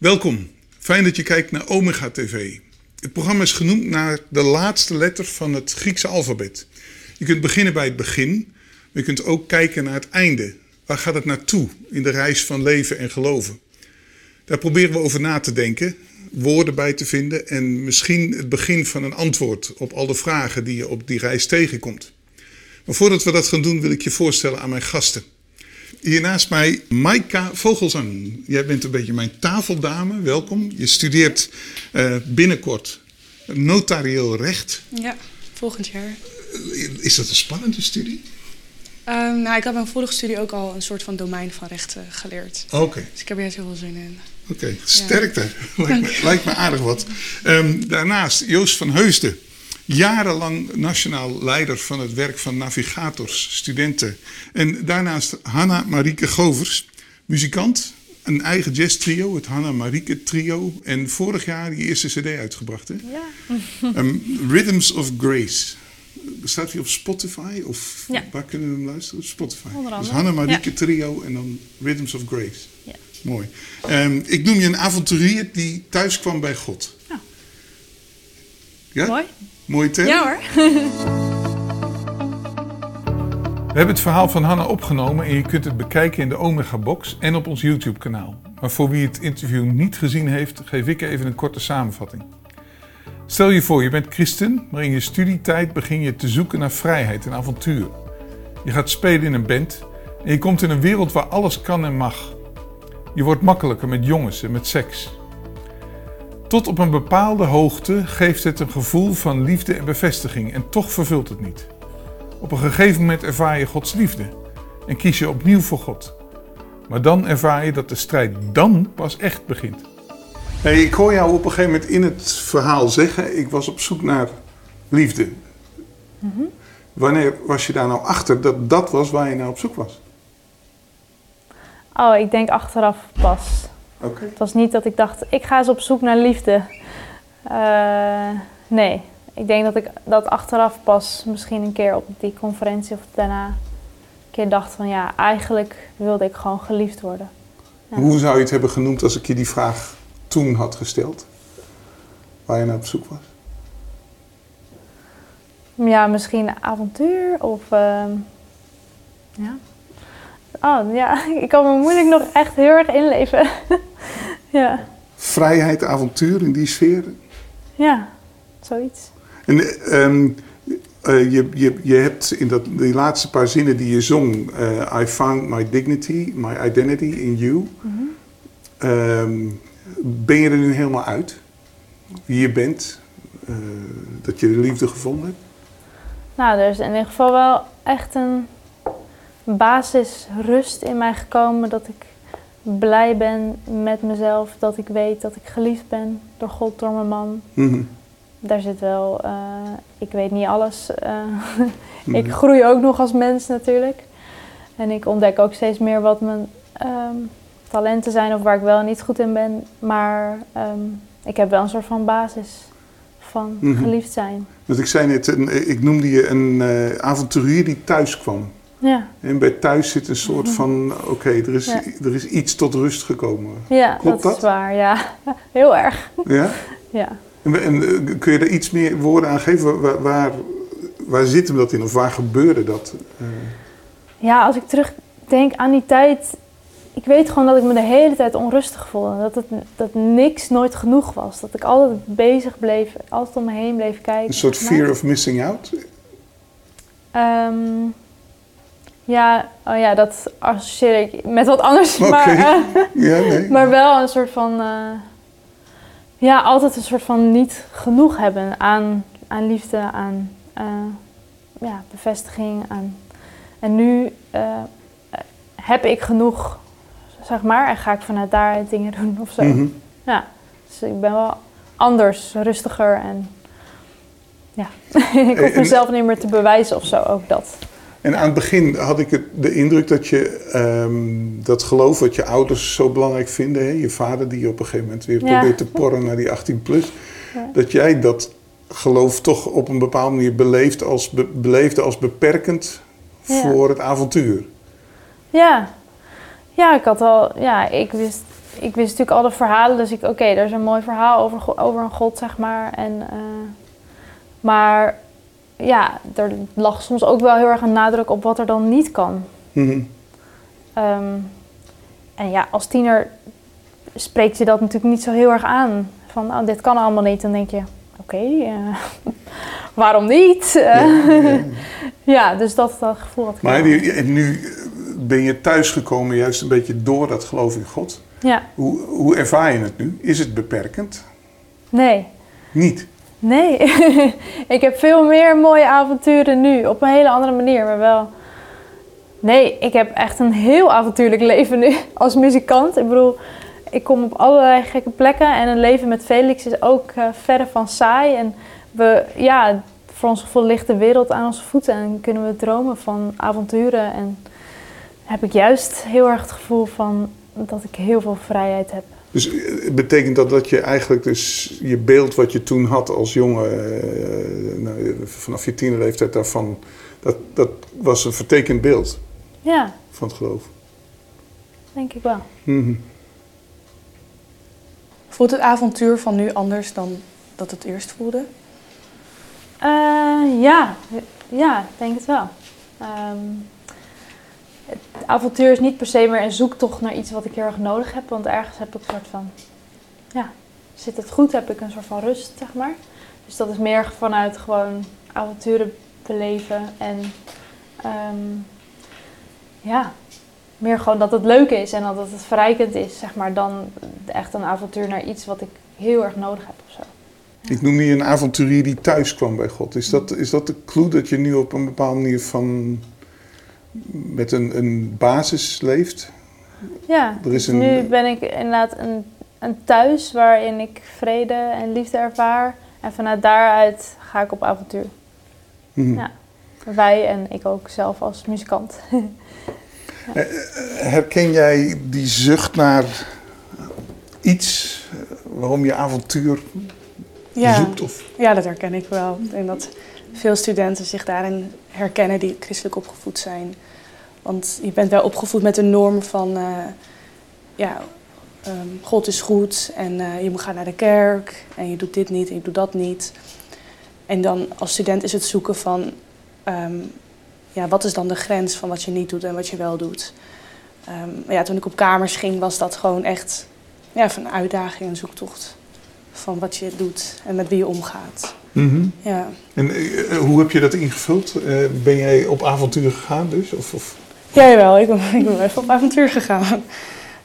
Welkom. Fijn dat je kijkt naar Omega TV. Het programma is genoemd naar de laatste letter van het Griekse alfabet. Je kunt beginnen bij het begin, maar je kunt ook kijken naar het einde. Waar gaat het naartoe in de reis van leven en geloven? Daar proberen we over na te denken, woorden bij te vinden en misschien het begin van een antwoord op al de vragen die je op die reis tegenkomt. Maar voordat we dat gaan doen, wil ik je voorstellen aan mijn gasten. Hier naast mij Maika Vogelzang. Jij bent een beetje mijn tafeldame. Welkom. Je studeert uh, binnenkort notarieel recht. Ja, volgend jaar. Is dat een spannende studie? Um, nou, ik heb mijn vorige studie ook al een soort van domein van rechten geleerd. Oké. Okay. Dus ik heb er heel veel zin in. Oké, okay. sterkte. Ja. Lijkt, me, lijkt, me, aardig wat. Um, daarnaast Joost van Heusden jarenlang nationaal leider van het werk van navigators, studenten. En daarnaast Hanna Marieke Govers, muzikant, een eigen jazz trio, het Hanna Marieke Trio. En vorig jaar die eerste CD uitgebracht, hè? Ja. Um, Rhythms of Grace. Staat hij op Spotify? Of ja. waar kunnen we hem luisteren? Spotify. Onder andere. Dus Hanna Marieke ja. Trio en dan Rhythms of Grace. Ja. Mooi. Um, ik noem je een avonturier die thuis kwam bij God. Ja. Ja? Mooi. Mooie term? Ja hoor. We hebben het verhaal van Hanna opgenomen en je kunt het bekijken in de Omega Box en op ons YouTube kanaal. Maar voor wie het interview niet gezien heeft, geef ik even een korte samenvatting. Stel je voor, je bent christen, maar in je studietijd begin je te zoeken naar vrijheid en avontuur. Je gaat spelen in een band en je komt in een wereld waar alles kan en mag. Je wordt makkelijker met jongens en met seks. Tot op een bepaalde hoogte geeft het een gevoel van liefde en bevestiging en toch vervult het niet. Op een gegeven moment ervaar je Gods liefde en kies je opnieuw voor God. Maar dan ervaar je dat de strijd dan pas echt begint. Hey, ik hoor jou op een gegeven moment in het verhaal zeggen: ik was op zoek naar liefde. Mm -hmm. Wanneer was je daar nou achter dat dat was waar je naar op zoek was? Oh, ik denk achteraf pas. Okay. Het was niet dat ik dacht, ik ga eens op zoek naar liefde. Uh, nee, ik denk dat ik dat achteraf pas misschien een keer op die conferentie of daarna een keer dacht van ja, eigenlijk wilde ik gewoon geliefd worden. Ja. Hoe zou je het hebben genoemd als ik je die vraag toen had gesteld? Waar je naar op zoek was? Ja, misschien avontuur of uh, ja. Oh ja, ik kan me moeilijk nog echt heel erg inleven. ja. Vrijheid, avontuur in die sfeer? Ja, zoiets. En um, uh, je, je, je hebt in dat, die laatste paar zinnen die je zong, uh, I found my dignity, my identity in you. Mm -hmm. um, ben je er nu helemaal uit? Wie je bent? Uh, dat je de liefde gevonden hebt? Nou, er is in ieder geval wel echt een basisrust in mij gekomen. Dat ik blij ben met mezelf. Dat ik weet dat ik geliefd ben door God, door mijn man. Mm -hmm. Daar zit wel, uh, ik weet niet alles. Uh, mm -hmm. ik groei ook nog als mens natuurlijk. En ik ontdek ook steeds meer wat mijn um, talenten zijn of waar ik wel en niet goed in ben. Maar um, ik heb wel een soort van basis van Mhm. geliefd zijn. Want ik zei net, een, ik noemde je een uh, avonturier die thuis kwam. Ja, En bij thuis zit een soort van, oké, er, is, Ja. er is iets tot rust gekomen. ja Klopt dat, is waar. Ja, heel erg. Ja? Ja. En, en eh, kun je er iets meer woorden aan geven? Waar, waar, waar zit hem dat in? Of waar gebeurde dat? Eh, ja, als ik terugdenk aan die tijd. Ik weet gewoon dat ik me de hele tijd onrustig voelde. Dat, het, dat niks nooit genoeg was. Dat ik altijd bezig bleef, altijd om me heen bleef kijken. een soort fear of missing out? Ehm, ja, oh ja, dat associeer ik met wat anders. Maar, eh, Ja, nee. maar wel een soort van. eh, ja, altijd een soort van niet genoeg hebben aan, aan liefde, aan eh, ja, bevestiging. Aan, en nu heb ik genoeg, zeg maar, en ga ik vanuit daaruit dingen doen of zo. Mhm. Ja, dus ik ben wel anders, rustiger en. Ja, ik hoef mezelf niet meer te bewijzen of zo, ook dat. En aan het begin had ik het, de indruk dat je ehm, dat geloof wat je ouders zo belangrijk vinden, hè? je vader die je op een gegeven moment weer Ja. probeert te porren naar die 18 plus, Ja. dat jij dat geloof toch op een bepaalde manier beleefd als, be- beleefde als beperkend Ja. voor het avontuur. Ja. ja, ik had al, ja, ik wist ik wist natuurlijk al de verhalen, dus ik, oké, er is een mooi verhaal over, over een god, zeg maar. En, eh, maar ja, er lag soms ook wel heel erg een nadruk op wat er dan niet kan. Mhm. Ehm, en ja, als tiener spreekt je dat natuurlijk niet zo heel erg aan. Van, nou, dit kan allemaal niet. Dan denk je, oké, eh, waarom niet? Ja, ja, dus dat, dat gevoel had ik Maar die- en nu ben je thuisgekomen juist een beetje door dat geloof in God. Ja, Hoe, hoe ervaar je het nu? Is het beperkend? nee. Niet. Nee, ik heb veel meer mooie avonturen nu. Op een hele andere manier, maar wel. Nee, ik heb echt een heel avontuurlijk leven nu als muzikant. Ik bedoel, ik kom op allerlei gekke plekken. En een leven met Felix is ook eh, verre van saai. En we, ja, voor ons gevoel ligt de wereld aan onze voeten. En kunnen we dromen van avonturen. En heb ik juist heel erg het gevoel van dat ik heel veel vrijheid heb. Dus eh, betekent dat dat je eigenlijk dus je beeld wat je toen had als jongen, eh, nou, vanaf je tienerleeftijd daarvan, dat, dat was een vertekend beeld Ja, van het geloof. denk ik wel. Mhm. Voelt het avontuur van nu anders dan dat het eerst voelde? Eh, ja, ja, ik denk het wel. Ehm, het avontuur is niet per se meer een zoektocht naar iets wat ik heel erg nodig heb. Want ergens heb ik een soort van, ja, zit het goed, heb ik een soort van rust, zeg maar. Dus dat is meer vanuit gewoon avonturen beleven en ehm, ja, meer gewoon dat het leuk is en dat het verrijkend is, zeg maar, dan echt een avontuur naar iets wat ik heel erg nodig heb of zo. Ik noemde je een avonturier die thuis kwam bij God. Is dat, is dat de clue dat je nu op een bepaalde manier van met een, een basis leeft? Ja, Er is een- nu ben ik inderdaad een, een thuis waarin ik vrede en liefde ervaar. En vanuit daaruit ga ik op avontuur. Mhm. Ja. Wij en ik ook zelf als muzikant. Herken jij die zucht naar iets eh, waarom je avontuur Ja. zoekt? Of, ja, dat herken ik wel. Ik denk dat veel studenten zich daarin herkennen die christelijk opgevoed zijn. Want je bent wel opgevoed met een norm van, eh, ja, ehm, God is goed en eh, je moet gaan naar de kerk en je doet dit niet en je doet dat niet. En dan als student is het zoeken van, ehm, ja, wat is dan de grens van wat je niet doet en wat je wel doet. Ehm, ja, toen ik op kamers ging was dat gewoon echt ja, van een uitdaging, een zoektocht van wat je doet en met wie je omgaat. Mhm. Ja. En eh, hoe heb je dat ingevuld? Eh, ben jij op avontuur gegaan dus? Of, of? Ja, jawel. Ik ben, ik ben wel even op avontuur gegaan.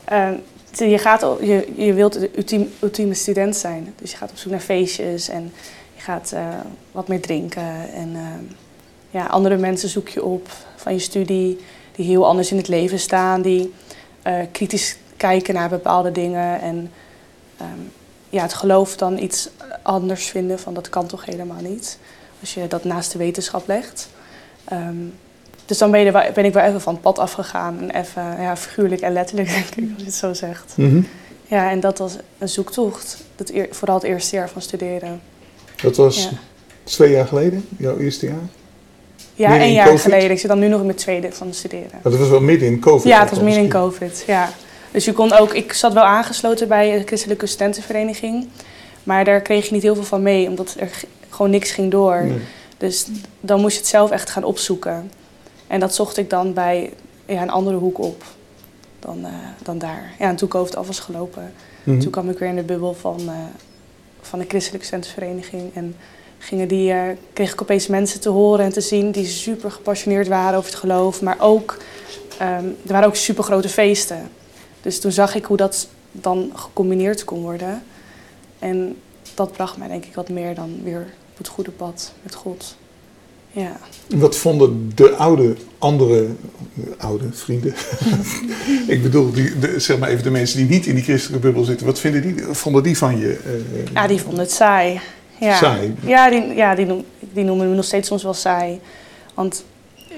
Eh, je, gaat, je, je wilt de ultiem- ultieme student zijn. Dus je gaat op zoek naar feestjes en je gaat eh, wat meer drinken. En eh, ja, andere mensen zoek je op van je studie die heel anders in het leven staan. Die eh, kritisch kijken naar bepaalde dingen. En ehm, ja, het geloof dan iets anders vinden van dat kan toch helemaal niet. Als je dat naast de wetenschap legt. Ehm, dus dan ben, je er ben ik wel even van het pad afgegaan. En even, ja, figuurlijk en letterlijk, denk ik, als je het zo zegt. Mhm. Ja, en dat was een zoektocht. Dat eer- vooral het eerste jaar van studeren. Dat was Ja, twee jaar geleden, jouw eerste jaar? ja Midden één in jaar COVID? geleden. Ik zit dan nu nog in mijn tweede van studeren. Maar dat was wel midden in COVID. Ja, het was midden in COVID, ja. Dus je kon ook, ik zat wel aangesloten bij een christelijke studentenvereniging. Maar daar kreeg je niet heel veel van mee, omdat er gewoon niks ging door. Nee. Dus dan moest je het zelf echt gaan opzoeken. En dat zocht ik dan bij ja, een andere hoek op dan, eh, dan daar. Ja, en toen COVID af was gelopen, Mhm. toen kwam ik weer in de bubbel van, eh, van de christelijke studentenvereniging. En gingen die, eh, kreeg ik opeens mensen te horen en te zien die super gepassioneerd waren over het geloof. Maar ook, ehm, er waren ook super grote feesten. Dus toen zag ik hoe dat dan gecombineerd kon worden. En dat bracht mij denk ik wat meer dan weer op het goede pad met God. Ja. Wat vonden de oude, andere oude vrienden? ik bedoel, die, de, zeg maar even de mensen die niet in die christelijke bubbel zitten. Wat vinden die, vonden die van je? eh, ja, die vonden het saai. Ja. Saai? Ja, die, ja die, noem, die noemen me nog steeds soms wel saai. Want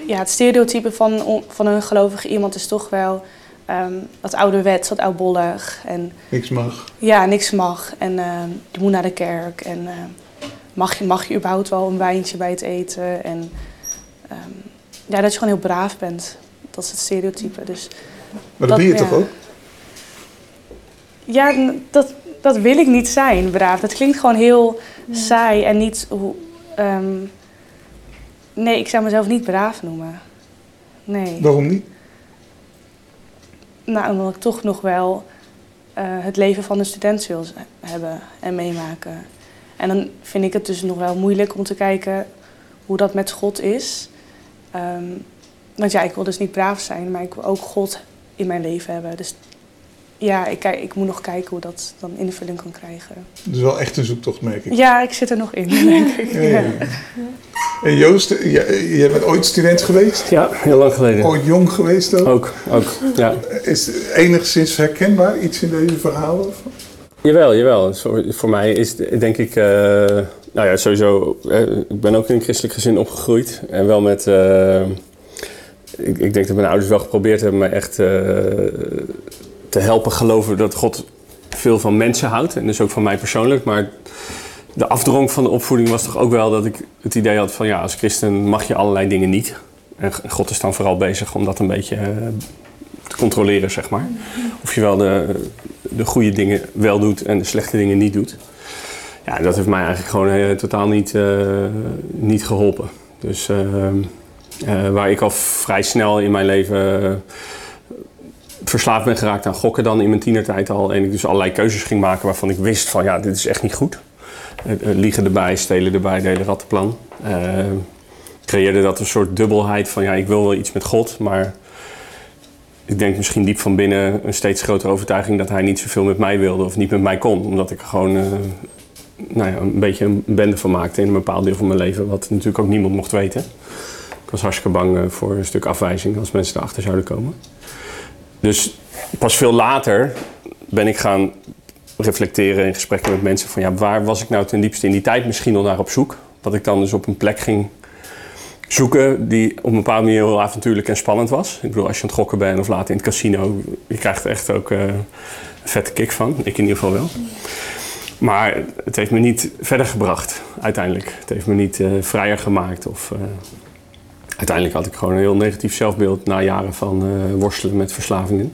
ja, het stereotype van, van een gelovige iemand is toch wel ehm wat ouderwets, wat oudbollig. En Niks mag. ja, niks mag. En ehm, je moet naar de kerk. En ehm, mag, je, mag je überhaupt wel een wijntje bij het eten? En ehm, ja, dat je gewoon heel braaf bent. Dat is het stereotype. Dus Maar dat, Dat- ben je ja. toch ook? Ja, dat, dat wil ik niet zijn, braaf. Dat klinkt gewoon heel saai en niet hoe. ehm, nee, ik zou mezelf niet braaf noemen. Nee. Waarom niet? Nou, omdat ik toch nog wel eh, het leven van een student wil hebben en meemaken. En dan vind ik het dus nog wel moeilijk om te kijken hoe dat met God is. Ehm, want ja, ik wil dus niet braaf zijn, maar ik wil ook God in mijn leven hebben. Dus ja, ik, kijk, ik moet nog kijken hoe dat dan invulling kan krijgen. Dat is wel echt een zoektocht, merk ik. Ja, ik zit er nog in, denk ik. Ja, ja. En Joost, jij, jij bent ooit student geweest? Ja, heel lang geleden. Ooit jong geweest ook? Ook, ook, ja. Is enigszins herkenbaar iets in deze verhalen? Of? Jawel, jawel. Voor, voor mij is denk ik, eh, nou ja, sowieso, eh, ik ben ook in een christelijk gezin opgegroeid. En wel met, eh, ik, ik denk dat mijn ouders wel geprobeerd hebben me echt eh, te helpen geloven dat God veel van mensen houdt. En dus ook van mij persoonlijk. Maar de afdronk van de opvoeding was toch ook wel dat ik het idee had van, ja, als christen mag je allerlei dingen niet. En God is dan vooral bezig om dat een beetje eh, te controleren, zeg maar. Of je wel de, de goede dingen wel doet en de slechte dingen niet doet. Ja, dat heeft mij eigenlijk gewoon eh, totaal niet, eh, niet geholpen. Dus eh, eh, waar ik al vrij snel in mijn leven verslaafd ben geraakt aan gokken dan in mijn tienertijd al. En ik dus allerlei keuzes ging maken waarvan ik wist van ja, dit is echt niet goed. Eh, eh, liegen erbij, stelen erbij, de hele rattenplan. Eh, creëerde dat een soort dubbelheid van ja, ik wil wel iets met God, maar ik denk misschien diep van binnen een steeds grotere overtuiging dat hij niet zoveel met mij wilde of niet met mij kon. Omdat ik gewoon nou ja, een beetje een bende van maakte in een bepaald deel van mijn leven, wat natuurlijk ook niemand mocht weten. Ik was hartstikke bang voor een stuk afwijzing als mensen erachter zouden komen. Dus pas veel later ben ik gaan reflecteren in gesprekken met mensen van ja, waar was ik nou ten diepste in die tijd misschien al naar op zoek? Dat ik dan dus op een plek ging zoeken die op een bepaalde manier heel avontuurlijk en spannend was. Ik bedoel, als je aan het gokken bent of later in het casino, je krijgt er echt ook eh, een vette kick van. Ik in ieder geval wel. Maar het heeft me niet verder gebracht, uiteindelijk. Het heeft me niet eh, vrijer gemaakt. Of, eh, uiteindelijk had ik gewoon een heel negatief zelfbeeld na jaren van eh, worstelen met verslavingen.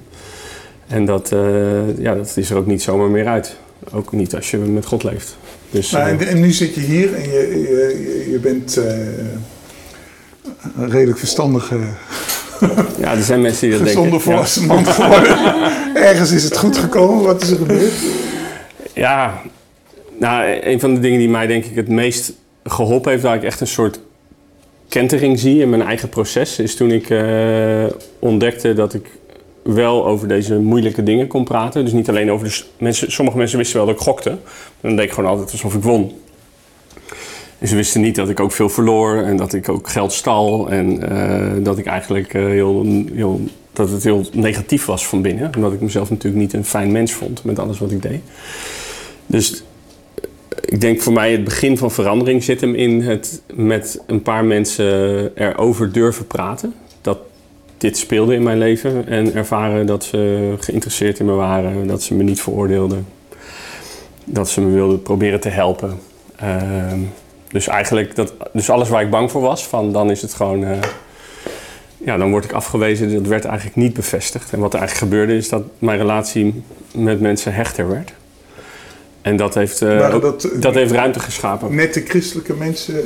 En dat, eh, ja, dat is er ook niet zomaar meer uit. Ook niet als je met God leeft. Dus, Nou, eh, en, en nu zit je hier en je, je, je bent een redelijk verstandige, ja, er zijn mensen die dat denken. Ja. volwassen man geworden. Ergens is het goed gekomen. Wat is er gebeurd? Ja, nou, een van de dingen die mij denk ik het meest geholpen heeft, waar ik echt een soort kentering zie in mijn eigen proces, is toen ik eh, ontdekte dat ik wel over deze moeilijke dingen kon praten. Dus niet alleen over de mensen. Sommige mensen wisten wel dat ik gokte. Dan deed ik gewoon altijd alsof ik won. En ze wisten niet dat ik ook veel verloor en dat ik ook geld stal en eh, dat ik eigenlijk eh, heel, heel, dat het heel negatief was van binnen. Omdat ik mezelf natuurlijk niet een fijn mens vond met alles wat ik deed. Dus ik denk voor mij het begin van verandering zit hem in het met een paar mensen erover durven praten. Dat dit speelde in mijn leven en ervaren dat ze geïnteresseerd in me waren, dat ze me niet veroordeelden, dat ze me wilden proberen te helpen. Ehm, dus eigenlijk, dat, dus alles waar ik bang voor was, van dan is het gewoon, eh, ja, dan word ik afgewezen. Dat werd eigenlijk niet bevestigd. En wat er eigenlijk gebeurde is dat mijn relatie met mensen hechter werd. En dat heeft, eh, dat, dat heeft ruimte geschapen. Nette christelijke mensen. Eh,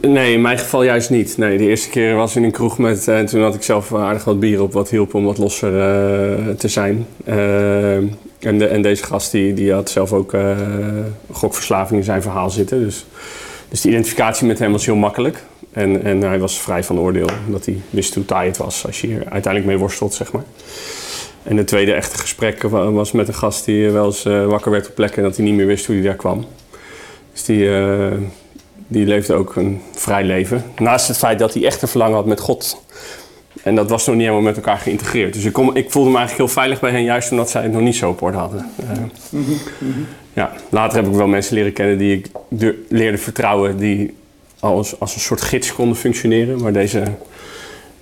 Nee, in mijn geval juist niet. Nee, de eerste keer was in een kroeg met... eh, En toen had ik zelf aardig wat bier op, wat hielp om wat losser eh, te zijn. Eh, en, de, en deze gast die, die had zelf ook eh, gokverslaving in zijn verhaal zitten. Dus, dus de identificatie met hem was heel makkelijk. En, en hij was vrij van oordeel, omdat hij wist hoe taai het was als je hier uiteindelijk mee worstelt, zeg maar. En het tweede echte gesprek wa- was met een gast die wel eens eh, wakker werd op plekken en dat hij niet meer wist hoe hij daar kwam. Dus die, eh, die leefde ook een vrij leven. Naast het feit dat hij echt een verlangen had met God. En dat was nog niet helemaal met elkaar geïntegreerd. Dus ik, kom, ik voelde me eigenlijk heel veilig bij hen, juist omdat zij het nog niet zo op orde hadden. Eh, ja, later heb ik wel mensen leren kennen die ik leerde vertrouwen, die als, als een soort gids konden functioneren. Maar deze,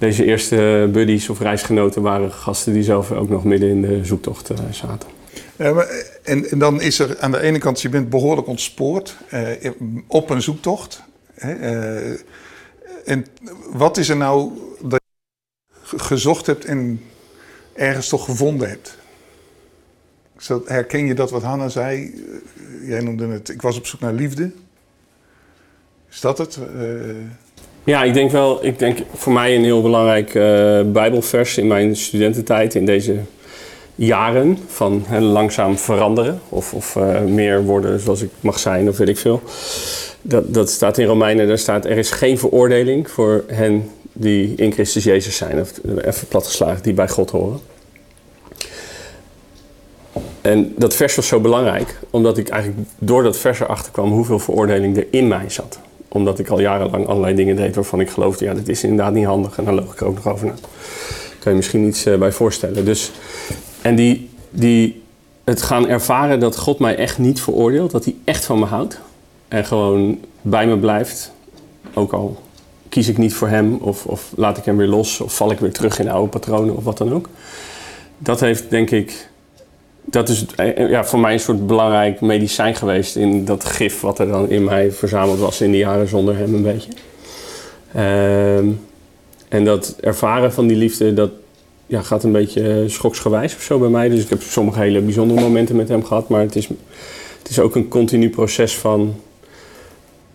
deze eerste buddies of reisgenoten waren gasten die zelf ook nog midden in de zoektocht eh, zaten. Ja, maar, en, en dan is er aan de ene kant, je bent behoorlijk ontspoord eh, op een zoektocht. Hè, eh, en wat is er nou dat je ge- gezocht hebt en ergens toch gevonden hebt? Herken je dat wat Hanna zei? Eh, Jij noemde het, ik was op zoek naar liefde. Is dat het? Eh, Ja, ik denk wel, ik denk voor mij een heel belangrijk eh, Bijbelvers in mijn studententijd, in deze jaren van langzaam veranderen of, of eh, meer worden zoals ik mag zijn of weet ik veel. Dat, dat staat in Romeinen, daar staat er is geen veroordeling voor hen die in Christus Jezus zijn, of even platgeslagen, die bij God horen. En dat vers was zo belangrijk, omdat ik eigenlijk door dat vers erachter kwam hoeveel veroordeling er in mij zat. Omdat ik al jarenlang allerlei dingen deed waarvan ik geloofde, ja, dit is inderdaad niet handig. En daar loog ik ook nog over na. Kan je misschien iets eh, bij voorstellen. Dus, en die, die het gaan ervaren dat God mij echt niet veroordeelt, dat hij echt van me houdt. En gewoon bij me blijft, ook al kies ik niet voor hem, of, of laat ik hem weer los, of val ik weer terug in oude patronen, of wat dan ook. Dat heeft, denk ik, dat is eh, ja, voor mij een soort belangrijk medicijn geweest in dat gif wat er dan in mij verzameld was in die jaren zonder hem een beetje. Ehm, en dat ervaren van die liefde, dat ja, gaat een beetje schoksgewijs of zo bij mij. Dus ik heb sommige hele bijzondere momenten met hem gehad, maar het is, het is ook een continu proces van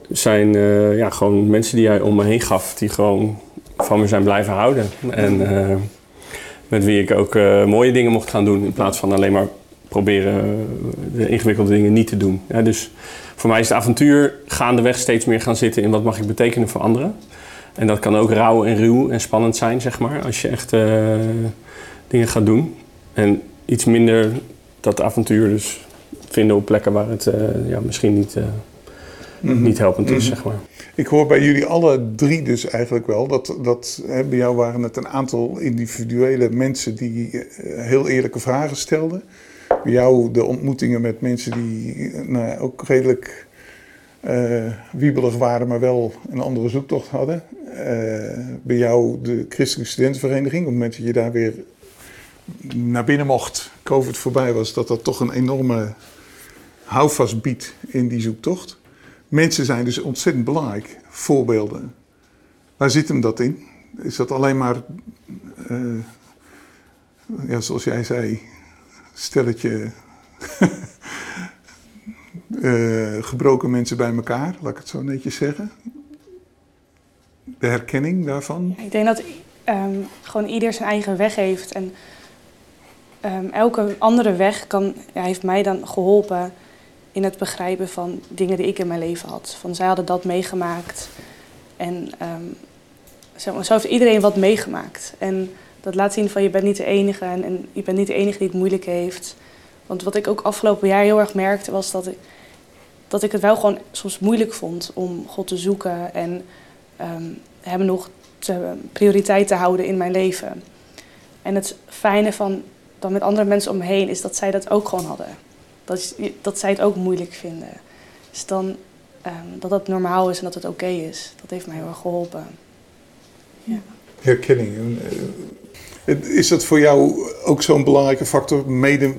zijn eh, ja, gewoon mensen die hij om me heen gaf, die gewoon van me zijn blijven houden. En eh, met wie ik ook eh, mooie dingen mocht gaan doen in plaats van alleen maar proberen eh, de ingewikkelde dingen niet te doen. Dus voor mij is het avontuur gaandeweg steeds meer gaan zitten in wat mag ik betekenen voor anderen. En dat kan ook rauw en ruw en spannend zijn, zeg maar, als je echt eh, dingen gaat doen. En iets minder dat avontuur dus vinden op plekken waar het ja, misschien niet, eh, niet helpend is, zeg maar. Ik hoor bij jullie alle drie dus eigenlijk wel dat, dat hè, bij jou waren het een aantal individuele mensen die eh, heel eerlijke vragen stelden. Bij jou de ontmoetingen met mensen die eh, nou, ook redelijk eh, wiebelig waren, maar wel een andere zoektocht hadden. Bij jou de Christelijke Studentenvereniging, op het moment dat je daar weer naar binnen mocht, COVID voorbij was, dat dat toch een enorme houvast biedt in die zoektocht. Mensen zijn dus ontzettend belangrijk, voorbeelden. Waar zit hem dat in? Is dat alleen maar, eh, ja, zoals jij zei, stelletje eh, gebroken mensen bij elkaar, laat ik het zo netjes zeggen? De herkenning daarvan? Ik denk dat ehm, gewoon ieder zijn eigen weg heeft. En ehm, elke andere weg kan, heeft mij dan geholpen in het begrijpen van dingen die ik in mijn leven had. Van zij hadden dat meegemaakt. En ehm, zo heeft iedereen wat meegemaakt. En dat laat zien van je bent niet de enige en, en je bent niet de enige die het moeilijk heeft. Want wat ik ook afgelopen jaar heel erg merkte was dat ik, dat ik het wel gewoon soms moeilijk vond om God te zoeken en ehm, hem nog te, prioriteit te houden in mijn leven. En het fijne van dan met andere mensen om me heen is dat zij dat ook gewoon hadden. Dat, dat zij het ook moeilijk vinden. Dus dan ehm, dat dat normaal is en dat het oké is. Dat heeft mij heel erg geholpen. Ja. Herkenning. En, eh, Is dat voor jou ook zo'n belangrijke factor? Mede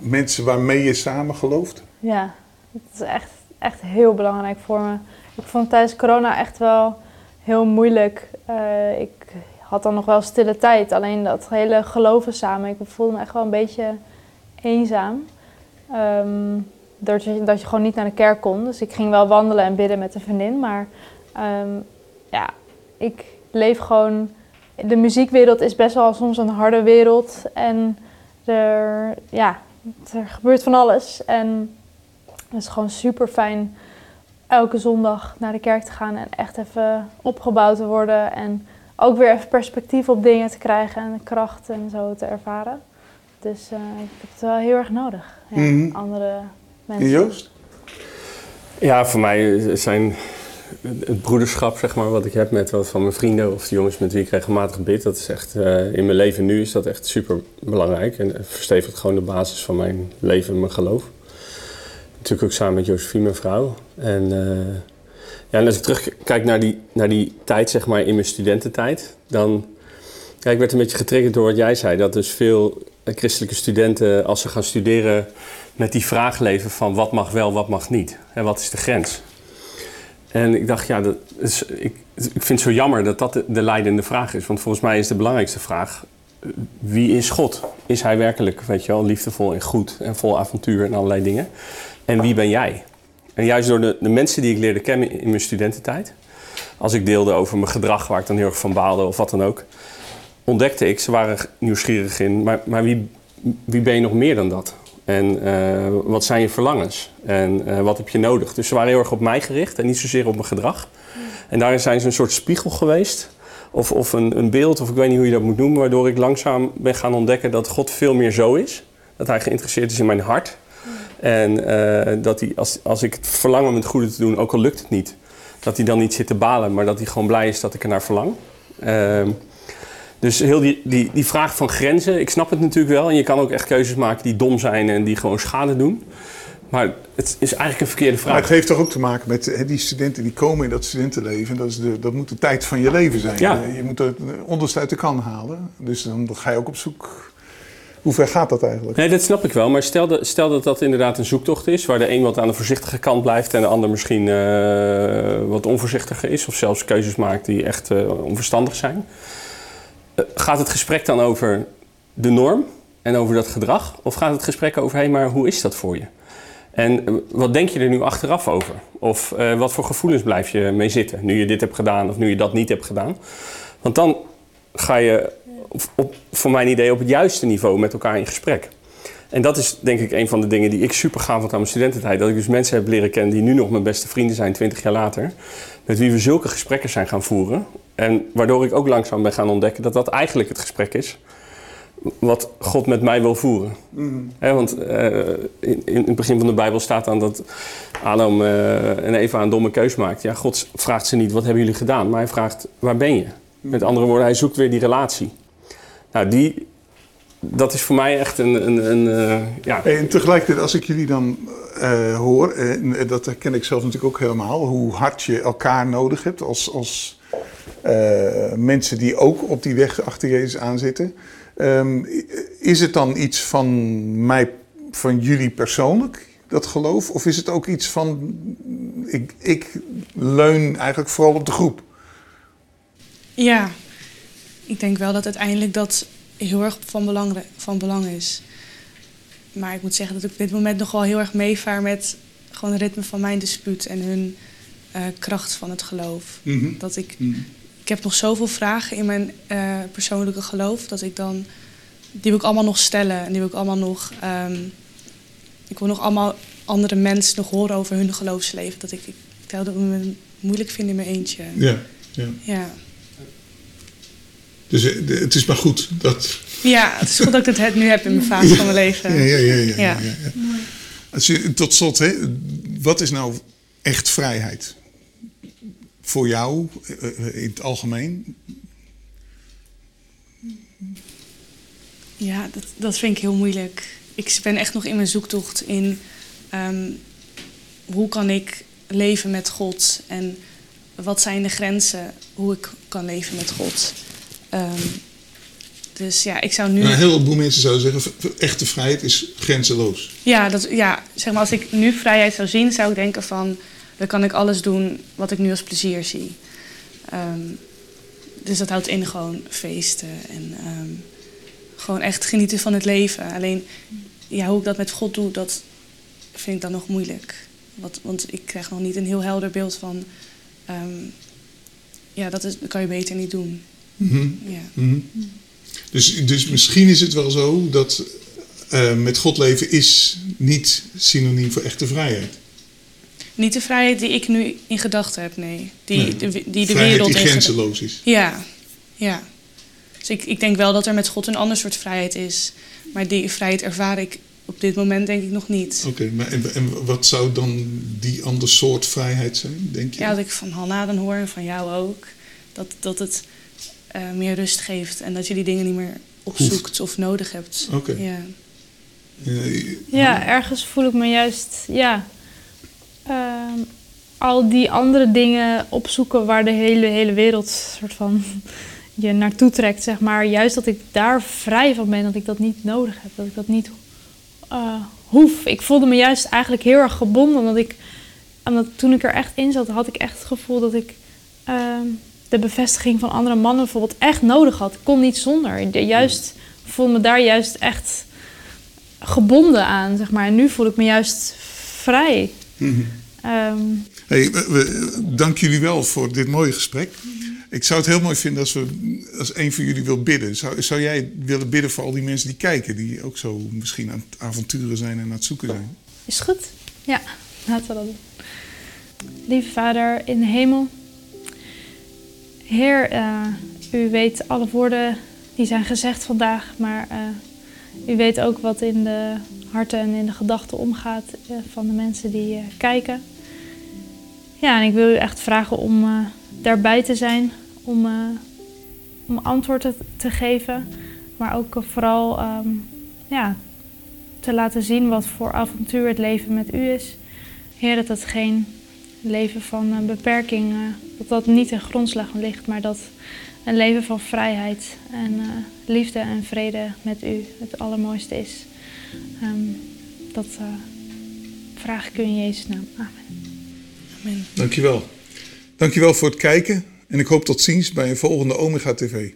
mensen waarmee je samen gelooft? Ja, het is echt, echt heel belangrijk voor me. Ik vond het tijdens corona echt wel heel moeilijk. Eh, ik had dan nog wel stille tijd, alleen dat hele geloven samen. Ik voelde me echt wel een beetje eenzaam. Ehm, doordat je, dat je gewoon niet naar de kerk kon. Dus ik ging wel wandelen en bidden met een vriendin. Maar ehm, ja, ik leef gewoon... De muziekwereld is best wel soms een harde wereld. En er, ja, er gebeurt van alles. En het is gewoon super fijn elke zondag naar de kerk te gaan en echt even opgebouwd te worden. En ook weer even perspectief op dingen te krijgen en kracht en zo te ervaren. Dus eh, ik heb het wel heel erg nodig. Ja, Mhm. Andere mensen. En Joost? Ja, voor mij zijn het broederschap, zeg maar, wat ik heb met wat van mijn vrienden of de jongens met wie ik regelmatig bid, dat is echt, eh, in mijn leven nu is dat echt super belangrijk. En het verstevigt gewoon de basis van mijn leven en mijn geloof. Natuurlijk ook samen met Josephine, mijn vrouw. En, eh, ja, en als ik terugkijk naar die, naar die tijd, zeg maar, in mijn studententijd, dan... Ja, ik werd een beetje getriggerd door wat jij zei. Dat dus veel christelijke studenten, als ze gaan studeren, met die vraag leven van wat mag wel, wat mag niet. En wat is de grens? En ik dacht, ja, dat is, ik, ik vind het zo jammer dat dat de, de leidende vraag is. Want volgens mij is de belangrijkste vraag, wie is God? Is hij werkelijk, weet je wel, liefdevol en goed en vol avontuur en allerlei dingen? En wie ben jij? En juist door de, de mensen die ik leerde kennen in mijn studententijd, als ik deelde over mijn gedrag waar ik dan heel erg van baalde of wat dan ook, ontdekte ik, ze waren nieuwsgierig in, maar, maar wie, wie ben je nog meer dan dat? En uh, wat zijn je verlangens? En uh, wat heb je nodig? Dus ze waren heel erg op mij gericht en niet zozeer op mijn gedrag. En daarin zijn ze een soort spiegel geweest. Of, of een, een, beeld, of ik weet niet hoe je dat moet noemen, waardoor ik langzaam ben gaan ontdekken dat God veel meer zo is. Dat hij geïnteresseerd is in mijn hart. En uh, dat hij, als, als ik het verlang om het goede te doen, ook al lukt het niet, dat hij dan niet zit te balen, maar dat hij gewoon blij is dat ik er naar verlang. Dus heel die, die, die vraag van grenzen, ik snap het natuurlijk wel. En je kan ook echt keuzes maken die dom zijn en die gewoon schade doen. Maar het is eigenlijk een verkeerde vraag. Maar het heeft toch ook te maken met hè, die studenten die komen in dat studentenleven. Dat, is de, dat moet de tijd van je leven zijn. Ja. Je moet het onderste uit de kan halen. Dus dan ga je ook op zoek. Hoe ver gaat dat eigenlijk? Nee, dat snap ik wel. Maar stel, dat, stel dat dat inderdaad een zoektocht is... waar de een wat aan de voorzichtige kant blijft... en de ander misschien uh, wat onvoorzichtiger is... of zelfs keuzes maakt die echt uh, onverstandig zijn. Uh, gaat het gesprek dan over de norm en over dat gedrag? Of gaat het gesprek over... hé, maar hoe is dat voor je? En wat denk je er nu achteraf over? Of uh, wat voor gevoelens blijf je mee zitten nu je dit hebt gedaan of nu je dat niet hebt gedaan? Want dan ga je op, voor mijn idee op het juiste niveau met elkaar in gesprek. En dat is denk ik een van de dingen die ik super gaaf vond aan mijn studententijd. Dat ik dus mensen heb leren kennen die nu nog mijn beste vrienden zijn, 20 jaar later. Met wie we zulke gesprekken zijn gaan voeren. En waardoor ik ook langzaam ben gaan ontdekken dat dat eigenlijk het gesprek is wat God met mij wil voeren. Mm. He, want uh, in, in, het begin van de Bijbel staat dan dat Adam uh, en Eva een domme keus maakt. Ja, God vraagt ze niet, wat hebben jullie gedaan? Maar hij vraagt, waar ben je? Met andere woorden, hij zoekt weer die relatie. Nou, die, dat is voor mij echt een... een, een uh, ja. En tegelijkertijd, als ik jullie dan hoor, en dat herken ik zelf natuurlijk ook helemaal... hoe hard je elkaar nodig hebt als, als mensen die ook op die weg achter Jezus aanzitten... Um, is het dan iets van mij, van jullie persoonlijk, dat geloof? Of is het ook iets van, ik, ik leun eigenlijk vooral op de groep? Ja, ik denk wel dat uiteindelijk dat heel erg van belang, van belang is. Maar ik moet zeggen dat ik op dit moment nog wel heel erg meevaar met gewoon het ritme van mijn dispuut en hun uh, kracht van het geloof. Mm -hmm. Dat ik mm -hmm ik heb nog zoveel vragen in mijn uh, persoonlijke geloof dat ik dan die wil ik allemaal nog stellen en die wil ik allemaal nog um, ik wil nog allemaal andere mensen nog horen over hun geloofsleven dat ik ik, ik dat ik me moeilijk vind in mijn eentje ja ja, ja. Dus het is maar goed dat ja het is goed dat ik het nu heb in mijn fase ja. van mijn leven ja ja ja, ja, ja. tot slot hè, wat is nou echt vrijheid voor jou uh, in het algemeen? Ja, dat, dat vind ik heel moeilijk. Ik ben echt nog in mijn zoektocht in um, hoe kan ik leven met God en wat zijn de grenzen hoe ik kan leven met God. Um, dus ja, ik zou nu. Nou, een heleboel mensen zouden zeggen: echte vrijheid is grenzeloos. Ja, dat, ja, zeg maar als ik nu vrijheid zou zien, zou ik denken van dan kan ik alles doen wat ik nu als plezier zie. Um, dus dat houdt in gewoon feesten en um, gewoon echt genieten van het leven. Alleen ja, hoe ik dat met God doe, dat vind ik dan nog moeilijk. Wat, want ik krijg nog niet een heel helder beeld van. Um, ja, dat, is, dat kan je beter niet doen. Mm -hmm. ja. Mm -hmm. dus, dus misschien is het wel zo dat uh, met God leven is niet synoniem voor echte vrijheid. Niet de vrijheid die ik nu in gedachten heb, nee. Die, Nee, de, die de vrijheid wereld die grenzeloos is. Ja, ja. Dus ik, ik denk wel dat er met God een ander soort vrijheid is. Maar die vrijheid ervaar ik op dit moment denk ik nog niet. Oké, maar en, en wat zou dan die ander soort vrijheid zijn, denk je? Ja, dat ik van Hanna dan hoor en van jou ook. Dat, dat het eh, meer rust geeft en dat je die dingen niet meer opzoekt of nodig hebt. Oké. Ja. Ja, ergens voel ik me juist, ja, ehm, al die andere dingen opzoeken waar de hele, hele wereld soort van je naartoe trekt, zeg maar. Juist dat ik daar vrij van ben, dat ik dat niet nodig heb, dat ik dat niet eh, hoef. Ik voelde me juist eigenlijk heel erg gebonden, omdat ik, omdat toen ik er echt in zat, had ik echt het gevoel dat ik ehm, de bevestiging van andere mannen bijvoorbeeld echt nodig had. Ik kon niet zonder. De- Juist voelde me daar juist echt gebonden aan, zeg maar. En nu voel ik me juist vrij. Ehm, Hey, we- we- dank jullie wel voor dit mooie gesprek. Ik zou het heel mooi vinden als, we, als een van jullie wil bidden. Zou, zou jij willen bidden voor al die mensen die kijken, die ook zo misschien aan het avonturen zijn en aan het zoeken zijn? Is goed? Ja, laten we dat doen. Lieve Vader in de hemel. Heer, eh, u weet alle woorden die zijn gezegd vandaag, maar eh, u weet ook wat in de harten en in de gedachten omgaat eh, van de mensen die kijken. Ja, en ik wil u echt vragen om daarbij te zijn, om, om antwoorden te geven, maar ook vooral ehm, ja, te laten zien wat voor avontuur het leven met u is. Heer, dat het geen leven van eh, beperking, eh, dat dat niet in grondslag ligt, maar dat een leven van vrijheid en eh, liefde en vrede met u het allermooiste is. Ehm, dat vraag ik u in Jezus' naam. Amen. Dankjewel. Dankjewel voor het kijken en ik hoop tot ziens bij een volgende Omega TV.